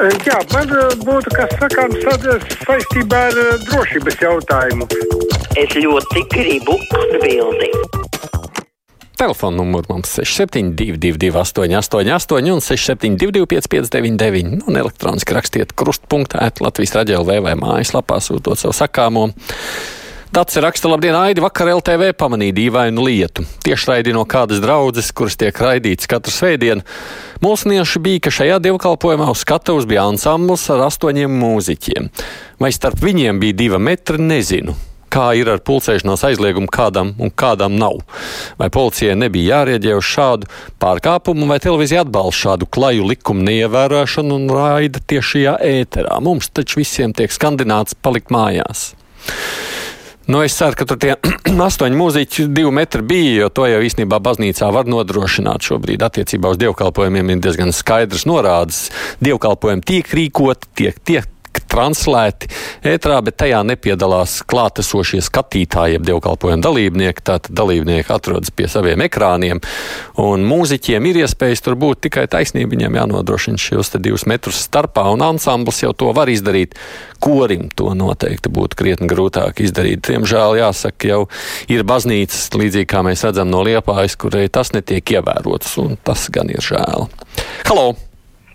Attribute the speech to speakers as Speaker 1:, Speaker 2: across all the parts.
Speaker 1: Jā, man eh, būtu kas sakāms tad saistībā ar eh, drošības jautājumu.
Speaker 2: Es ļoti gribu atbildēt.
Speaker 3: Telefona numurs mums 6722, 888, un 672, 559, un elektroniski rakstiet krustpunktā, Latvijas raidījumā vai mājaslapā sūtot savu sakāmo. Tāds raksta, labdien, Aidi, vakar LTV pamanīja dīvainu lietu. Tiešraidi no kādas draudzes, kuras tiek raidīts katru svētdienu. Mūsnieši bija, ka šajā dievkalpojumā uz skatuves bija ansambls ar astoņiem mūziķiem. Vai starp viņiem bija divi metri, nezinu kā ir ar pulcēšanās aizliegumu kādam un kādam nav. Vai policijai nebija jārieģē uz šādu pārkāpumu, vai televīzija atbalsta šādu klaju likumu neievērošanu un raida tiešajā ēterā. Mums taču visiem tiek skandināts palikt mājās. Nu, es ceru, ka tur tie astoņi mūziķi divi metri bija, jo to jau īstenībā baznīcā var nodrošināt šobrīd attiecībā uz dievkalpojumiem ir diezgan skaidrs norādes. Dievkalpojumi tiek rīkoti, tiek, tiek translēti ētrā, bet tajā nepiedalās klātesošie skatītāji, jeb dievkalpojuma dalībnieki. Tātad dalībnieki atrodas pie saviem ekrāniem, un mūziķiem ir iespējas tur būt tikai taisnība. Viņiem jānodrošina šos divus metrus starpā, un ansamblis jau to var izdarīt. Korim to noteikti būtu krietni grūtāk izdarīt. Diemžēl, jāsaka, jau ir baznīcas, līdzīgi kā mēs redzam no Liepājas, kurai tas netiek ievērots, un tas gan ir žēl. Halo!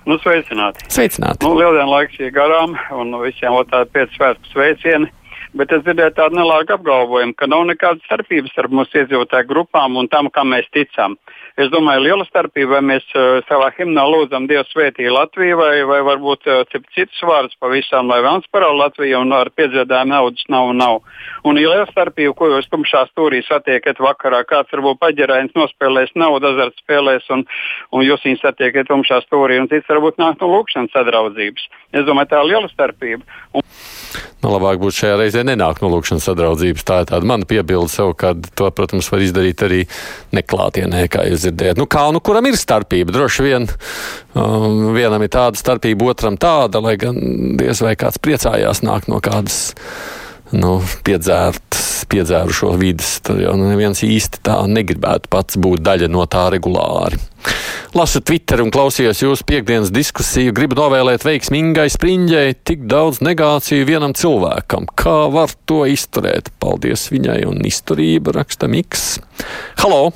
Speaker 4: Nu, sveicināti.
Speaker 3: Sveicināti.
Speaker 4: Nu, Lieldienu laiks ir garām, un visiem ir tādi pieci svētku sveicieni. Bet es dzirdēju tādu nelāgu apgalvojumu, ka nav nekādas starpības starp mūsu iedzīvotāju grupām un tam, kam mēs ticam. Es domāju, liela starpība, vai mēs uh, savā himnā lūdzam Dievu svētī Latviju, vai, vai varbūt uh, citus vārdus pavisam, lai vēlams parāda Latviju un ar piedziedājumu naudas nav un nav. Un ir liela starpība, ko jūs tumšā stūrī satiekat vakarā. Kāds varbūt paģerājums nospēlēs naudu, azarts spēlēs, un, un jūs viņus satiekat tumšā stūrī, un cits varbūt nāk no lūkšanas sadraudzības. Es domāju, tā ir liela starpība. Un...
Speaker 3: Nu, labāk būtu šajā reizē nenākt no lūkšanas sadraudzības. Tā ir tāda mana piebilde savukārt. To, protams, var izdarīt arī neklātienē, kā jūs dzirdējat. Nu, kā nu kuram ir starpība? Droši vien um, vienam ir tāda starpība, otram tāda, lai gan diez vai kāds priecājās nākt no kādas nu, piedzērtas, piedzērušo vidas. Tad jau neviens īsti tā negribētu pats būt daļa no tā regulāri. Lasu Twitter un klausījos jūsu piekdienas diskusiju. Gribu novēlēt veiksmīgai spriņģei tik daudz negāciju vienam cilvēkam. Kā var to izturēt? Paldies viņai un izturība raksta Miks. Halo!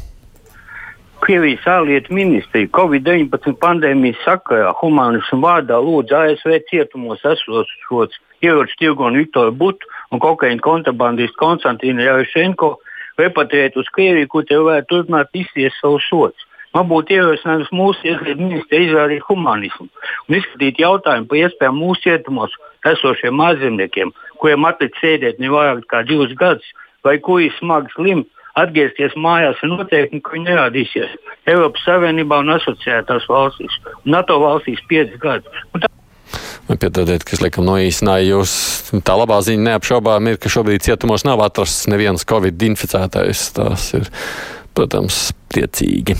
Speaker 5: Krievijas ārlietu ministrija Covid-19 pandēmijas sakarā humānismu vārdā lūdza ASV cietumos esošos ieroču tirgonu Viktoru Butu un kokaīna kontrabandistu Konstantīnu Jarošenko repatriēt uz Krieviju, kur tie varētu turpināt izciest savu sodu. Man būtu ierosinājums mūsu iekšlietu ministrija izrādīt humanismu un izskatīt jautājumu par iespējām mūsu cietumos esošiem mārzemniekiem, kuriem atlicis sēdēt ne vairāk kā divus gadus, vai kuri smagi slimi, atgriezties mājās ir noteikti, ka viņi nerādīsies Eiropas Savienībā un asociētās valstīs, NATO valstīs piecus gadus.
Speaker 3: Piedodiet, ka es laikam noīsināju jūs. Tā labā ziņa neapšaubām ir, ka šobrīd cietumos nav atrasts neviens covid inficētais. Tas ir, protams, priecīgi.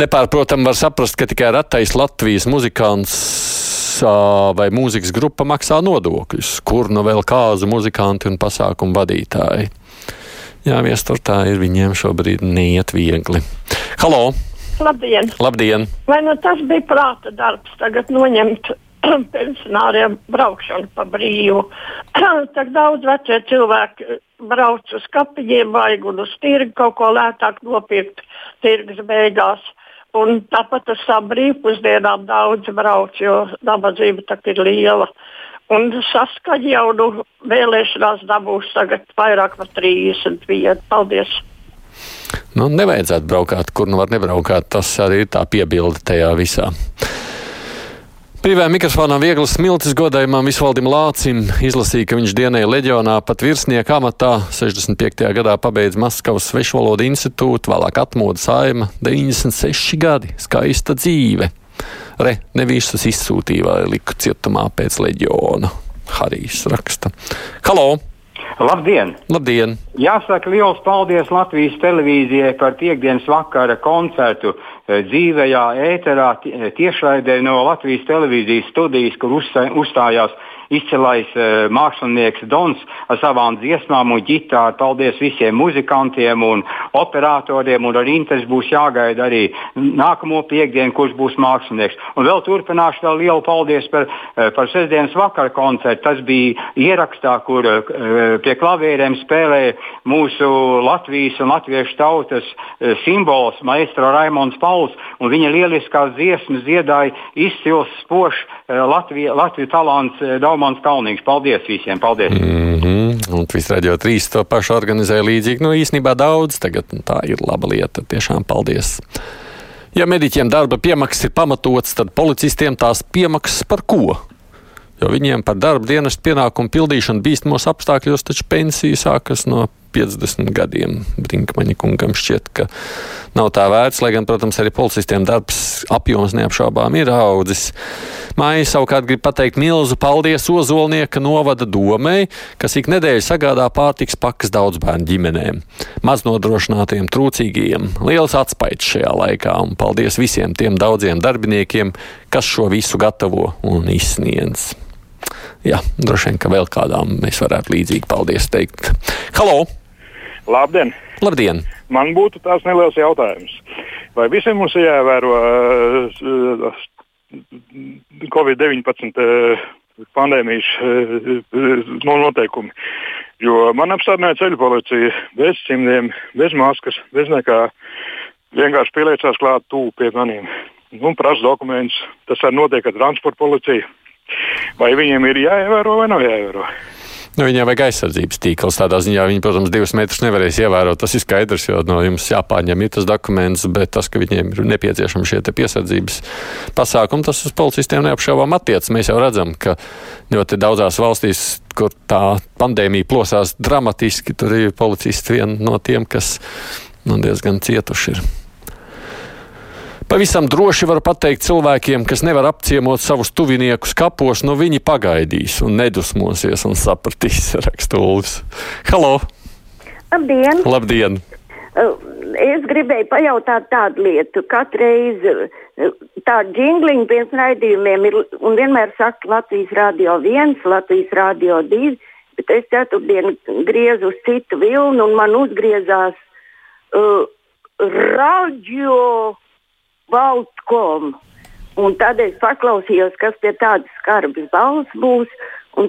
Speaker 3: Nepārprotam var saprast, ka tikai ratais Latvijas muzikants vai mūzikas grupa maksā nodokļus, kur nu vēl kāzu muzikanti un pasākumu vadītāji. Jā, viestur tā ir viņiem šobrīd neiet viegli. Halo!
Speaker 6: Labdien!
Speaker 3: Labdien!
Speaker 6: Vai nu tas bija prāta darbs tagad noņemt pensionāriem braukšanu pa brīvu. Tik daudz vecie cilvēki brauc uz kapijiem, vajag un uz tirgu kaut ko lētāk nopirkt tirgus beigās. Un tāpat uz tām brīvpusdienām daudz brauc, jo nabadzība ir liela. Un saskaņa jau nu vēlēšanās dabūs tagad vairāk par 31. Paldies!
Speaker 3: Nu, nevajadzētu braukāt, kur nu var nebraukāt. Tas arī ir tā piebilde tajā visā. Brīvajā mikrofonā vieglas smiltis godējumam Visvaldim Lācim izlasīja, ka viņš dienēja leģionā pat virsnieka amatā. 65. gadā pabeidza Maskavas svešvalodu institūtu, vēlāk atmoda saima 96 gadi. Skaista dzīve. Re, ne visus izsūtīja vai liku cietumā pēc leģiona. Harijs raksta. Halo!
Speaker 7: Labdien!
Speaker 3: Labdien!
Speaker 7: Jāsaka liels paldies Latvijas televīzijai par piekdienas vakara koncertu. dzīvajā ēterā tiešraidē no Latvijas televīzijas studijas, kur uzstājās izcilais uh, mākslinieks Dons ar savām dziesmām un ģitāru. Paldies visiem muzikantiem un operatoriem. Un ar interesi būs jāgaida arī nākamo piekdienu, kurš būs mākslinieks. Un vēl turpināšu vēl lielu paldies par, uh, par sestdienas vakara koncertu. Tas bija ierakstā, kur uh, pie klavierēm spēlēja mūsu Latvijas un latviešu tautas simbols maestro Raimons Pauls. Viņa lieliskās dziesmas dziedāja izcils, spožs Latvijas talants. Uh, Raumans Kalnīgs. Paldies visiem! Paldies!
Speaker 3: Mm -hmm. Un viss radio trīs to pašu organizēja līdzīgi. Nu, īsnībā daudz tagad tā ir laba lieta. Tiešām paldies! Ja mediķiem darba piemaksas ir pamatots, tad policistiem tās piemaksas par ko? Jo viņiem par darba dienestu pienākumu pildīšanu bīstamos apstākļos taču pensija sākas no 50 gadiem. Brinkmaņa kungam šķiet, ka nav tā vērts, lai gan, protams, arī policistiem darbs apjoms neapšaubām ir audzis. Māja savukārt grib pateikt milzu paldies Ozolnieka novada domai, kas ik nedēļu sagādā pārtiks pakas daudz bērnu ģimenēm, maznodrošinātiem, trūcīgiem. Liels atspaids šajā laikā un paldies visiem tiem daudziem darbiniekiem, kas šo visu gatavo un izsniedz. Jā, droši vien, ka vēl kādām mēs varētu līdzīgi paldies teikt. Halo!
Speaker 8: Labdien!
Speaker 3: Labdien!
Speaker 8: Man būtu tāds neliels jautājums. Vai visiem mums ir jāievēro uh, Covid-19 uh, pandēmijas uh, noteikumi? Jo man apstādināja ceļu policija bez cimdiem, bez maskas, bez nekā. Vienkārši pieliecās klāt tuvu pie maniem un prasa dokumentus. Tas arī notiek ar transporta policiju. Vai viņiem ir jāievēro vai nav jāievēro?
Speaker 3: Nu, viņiem vajag aizsardzības tīkls. Tādā ziņā viņi, protams, divus metrus nevarēs ievērot. Tas ir skaidrs, jo no jums jāpārņem ir tas dokuments, bet tas, ka viņiem ir nepieciešami šie piesardzības pasākumi, tas uz policistiem neapšaubām attiecas. Mēs jau redzam, ka ļoti daudzās valstīs, kur tā pandēmija plosās dramatiski, tur ir policisti vien no tiem, kas nu, diezgan cietuši ir. Pavisam droši var pateikt cilvēkiem, kas nevar apciemot savus tuviniekus kapos, nu viņi pagaidīs un nedusmosies un sapratīs, raksta Ulris. Halo!
Speaker 9: Labdien!
Speaker 3: Labdien!
Speaker 9: Uh, es gribēju pajautāt tādu lietu. Katru reizi uh, tādu jingliņu pirms raidījumiem ir un vienmēr saka Latvijas Rādio 1, Latvijas Rādio 2, bet es ceturtdien griezu uz citu vilnu un man uzgriezās uh, radio Baltkom. Un tad es paklausījos, kas pie tādas skarbas balss būs.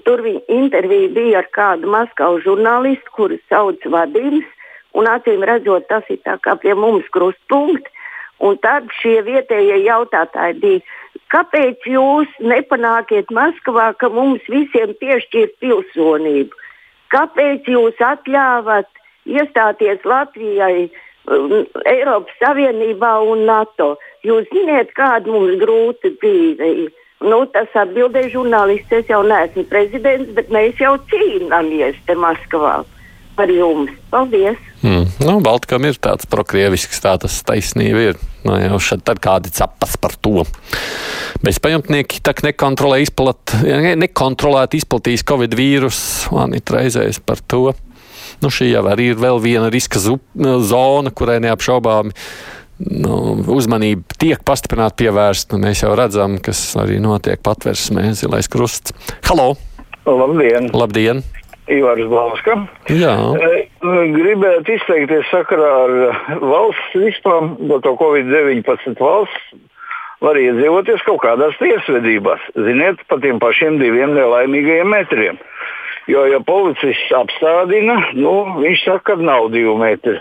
Speaker 9: Tur viņa intervija bija ar kādu Maskavu žurnālistu, kurus sauc Vadims. Acīm redzot, tas ir kā pie mums krustpunkts. Un tad šie vietējie jautātāji bija, kāpēc jūs nepanākiet Maskavā, ka mums visiem piešķirt pilsonību? Kāpēc jūs atļāvat iestāties Latvijai Eiropas Savienībā un NATO. Jūs zināt, kāda mums grūta dzīve ir. Nu, tas atbildēja žurnālists. Es jau neesmu prezidents, bet mēs jau cīnāmies te Maskavā par jums. Paldies!
Speaker 3: Mm. Nu, Baltkam ir tāds prokrievisks, tā tas taisnība ir. Nu, jau šeit tad kādi capas par to. Bezpajumtnieki tā nekontrolē izplat, nekontrolēt izplatīs Covid vīrusu. Man ir reizēs par to. Nu, šī jau arī ir vēl viena riska zona, kurai neapšaubāmi nu, uzmanība tiek pastiprināti pievērsta. Nu, mēs jau redzam, kas arī notiek patversmē, zilais krusts. Halo!
Speaker 10: Labdien!
Speaker 3: Labdien.
Speaker 10: Ivars Blauska.
Speaker 3: Jā.
Speaker 10: E, gribētu izteikties sakarā ar valsts vispār, no to Covid-19 valsts. Var iedzīvoties kaut kādās tiesvedībās, ziniet, pa tiem pašiem diviem nelaimīgajiem metriem. Jo, ja policists apstādina, nu, viņš saka, ka nav divu metru.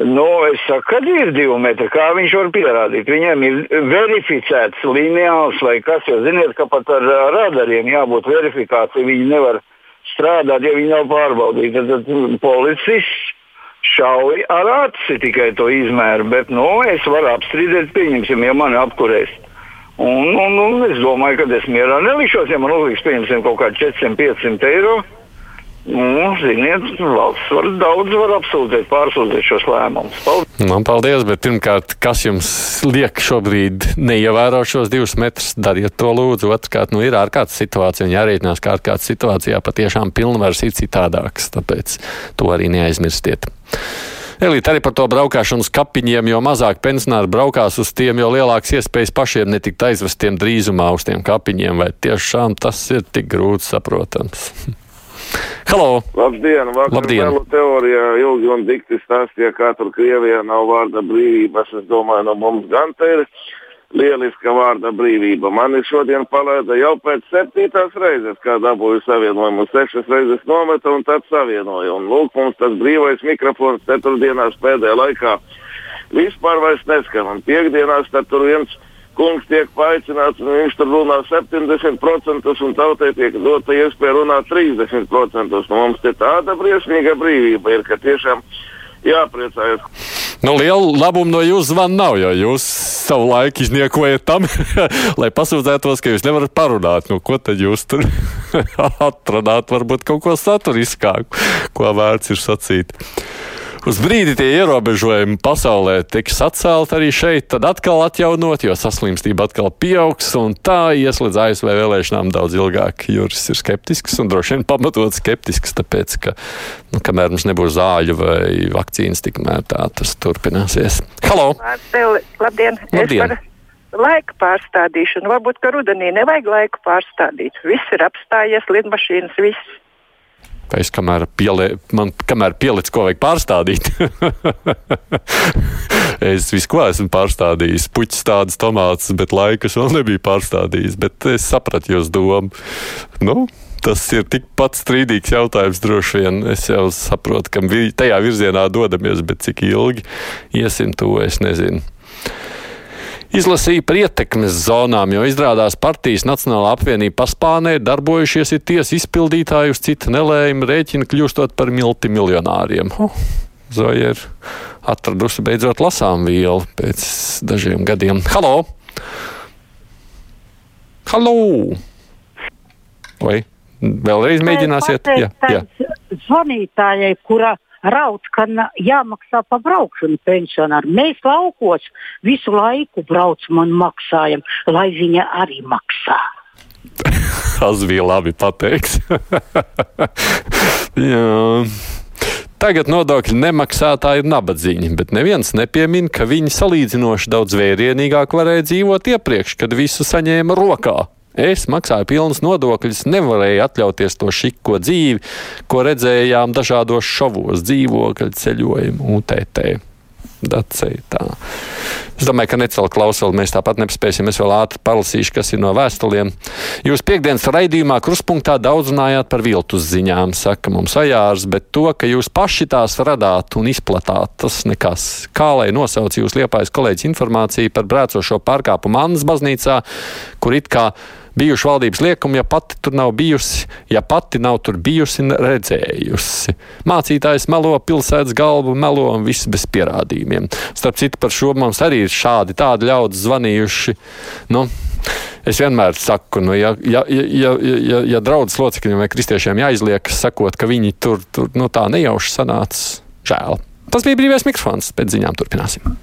Speaker 10: Nu, es saku, ka ir divi metri. Kā viņš var pierādīt? Viņam ir verificēts lineāls vai kas, jo ziniet, ka pat ar radariem jābūt verifikācijai. Viņi nevar strādāt, ja viņi nav pārbaudīti. Tad, tad policists šauj ar aci tikai to izmēru, bet nu, es varu apstrīdēt, pieņemsim, ja mani apkurēs. Un, un, un es domāju, ka es mierā nelikšos, ja man uzliks pieņemsim kaut kādi 400-500 eiro. Nu, ziniet, valsts var daudz var apsūdzēt, pārsūdzēt šos lēmumus. Paldies!
Speaker 3: Man paldies, bet pirmkārt, kas jums liek šobrīd neievērot šos divus metrus, dariet to lūdzu. Otrkārt, nu ir ārkārtas situācija un jārēķinās, ka ārkārtas situācijā patiešām pilnvars ir citādāks, tāpēc to arī neaizmirstiet. Elīte arī par to braukšanu uz kapiņiem, jo mazāk pensionāri braukās uz tiem, jo lielāks iespējas pašiem netikt aizvestiem drīzumā uz tiem kapiņiem. Vai tiešām tas ir tik grūti saprotams? Halo!
Speaker 11: Labdien! Vakar
Speaker 3: Labdien.
Speaker 11: Melu teorijā ilgi un dikti stāstīja, kā tur Krievijā nav vārda brīvības. Es domāju, no mums gan te ir lieliska vārda brīvība. Mani šodien palaida jau pēc septītās reizes, kā dabūju savienojumu. Sešas reizes nometa un tad savienoju. Un lūk, mums tas brīvais mikrofons ceturtdienās pēdējā laikā vispār vairs neskan. Un piekdienās tad tur viens kungs tiek paaicināts, un viņš tur runā 70%, un tautai tiek dota iespēja runāt 30%. Nu, mums te tāda briesmīga brīvība ir, ka tiešām jāpriecājas.
Speaker 3: Nu, liela labuma no jūsu zvana nav, jo jūs savu laiku izniekojat tam, lai pasūdzētos, ka jūs nevarat parunāt. Nu, ko tad jūs tur atradāt? Varbūt kaut ko saturiskāku, ko vērts ir sacīt. Uz brīdi tie ierobežojumi pasaulē tiks atcelti arī šeit, tad atkal atjaunot, jo saslimstība atkal pieaugs, un tā ies līdz ASV vēlēšanām daudz ilgāk. Juris ir skeptisks un droši vien pamatot skeptisks, tāpēc, ka, nu, kamēr mums nebūs zāļu vai vakcīnas, tikmēr tā tas turpināsies. Halo!
Speaker 12: Labdien!
Speaker 3: Labdien.
Speaker 12: Laika pārstādīšanu. Varbūt, ka rudenī nevajag laiku pārstādīt. Viss ir apstājies, lidmašīnas, viss.
Speaker 3: Es kamēr, pielie, man, kamēr pielicis, ko vajag pārstādīt, es visu ko esmu pārstādījis. Puķis tādas tomātus, bet laikas vēl nebija pārstādījis. Bet es sapratu jūs domu. Nu, tas ir tikpat strīdīgs jautājums droši vien. Es jau saprotu, ka vi, tajā virzienā dodamies, bet cik ilgi iesim to, es nezinu. Izlasīja par ietekmes zonām, jo izrādās partijas Nacionālā apvienība paspānē darbojušies ir tiesa izpildītāji uz cita nelēma rēķina, kļūstot par multimiljonāriem. Oh, Zoja ir atradusi beidzot lasām vielu pēc dažiem gadiem. Halo! Halo! Vai vēlreiz mēģināsiet? Jā, jā.
Speaker 13: Zvanītājai, kura rauc, ka jāmaksā par braukšanu pensionāru. Mēs laukos visu laiku braucam un maksājam, lai viņa arī maksā.
Speaker 3: Tas bija labi pateikts. Jā. Tagad nodokļu nemaksātāji ir nabadzīgi, bet neviens nepiemin, ka viņi salīdzinoši daudz vērienīgāk varēja dzīvot iepriekš, kad visu saņēma rokā. Es maksāju pilnas nodokļus, nevarēju atļauties to šiko dzīvi, ko redzējām dažādos šovos, dzīvokļu ceļojumu, UTT. Dacei, es domāju, ka necēlā klausuli mēs tāpat nespēsim. Es vēl ātri palasīšu, kas ir no vēstuliem. Jūs piekdienas raidījumā kruspunktā daudz runājāt par viltus ziņām, saka mums ajārs, bet to, ka jūs paši tās radāt un izplatāt, tas nekas. Kā lai nosauc jūs liepājas kolēģis informāciju par brēcošo pārkāpumu Annas baznīcā, kur it kā bijuši valdības liekumi, ja pati tur nav bijusi, ja pati nav tur bijusi un redzējusi. Mācītājs melo, pilsētas galvu melo un viss bez pierādījumiem. Starp citu, par šo mums arī ir šādi tādi ļaudis zvanījuši. Nu, Es vienmēr saku, nu, ja, ja, ja, ja, ja draudzes locekļiem vai kristiešiem jāizliekas, sakot, ka viņi tur, tur nu, tā nejauši sanāca, žēl. Tas bija brīvais mikrofons, pēc ziņām turpināsim.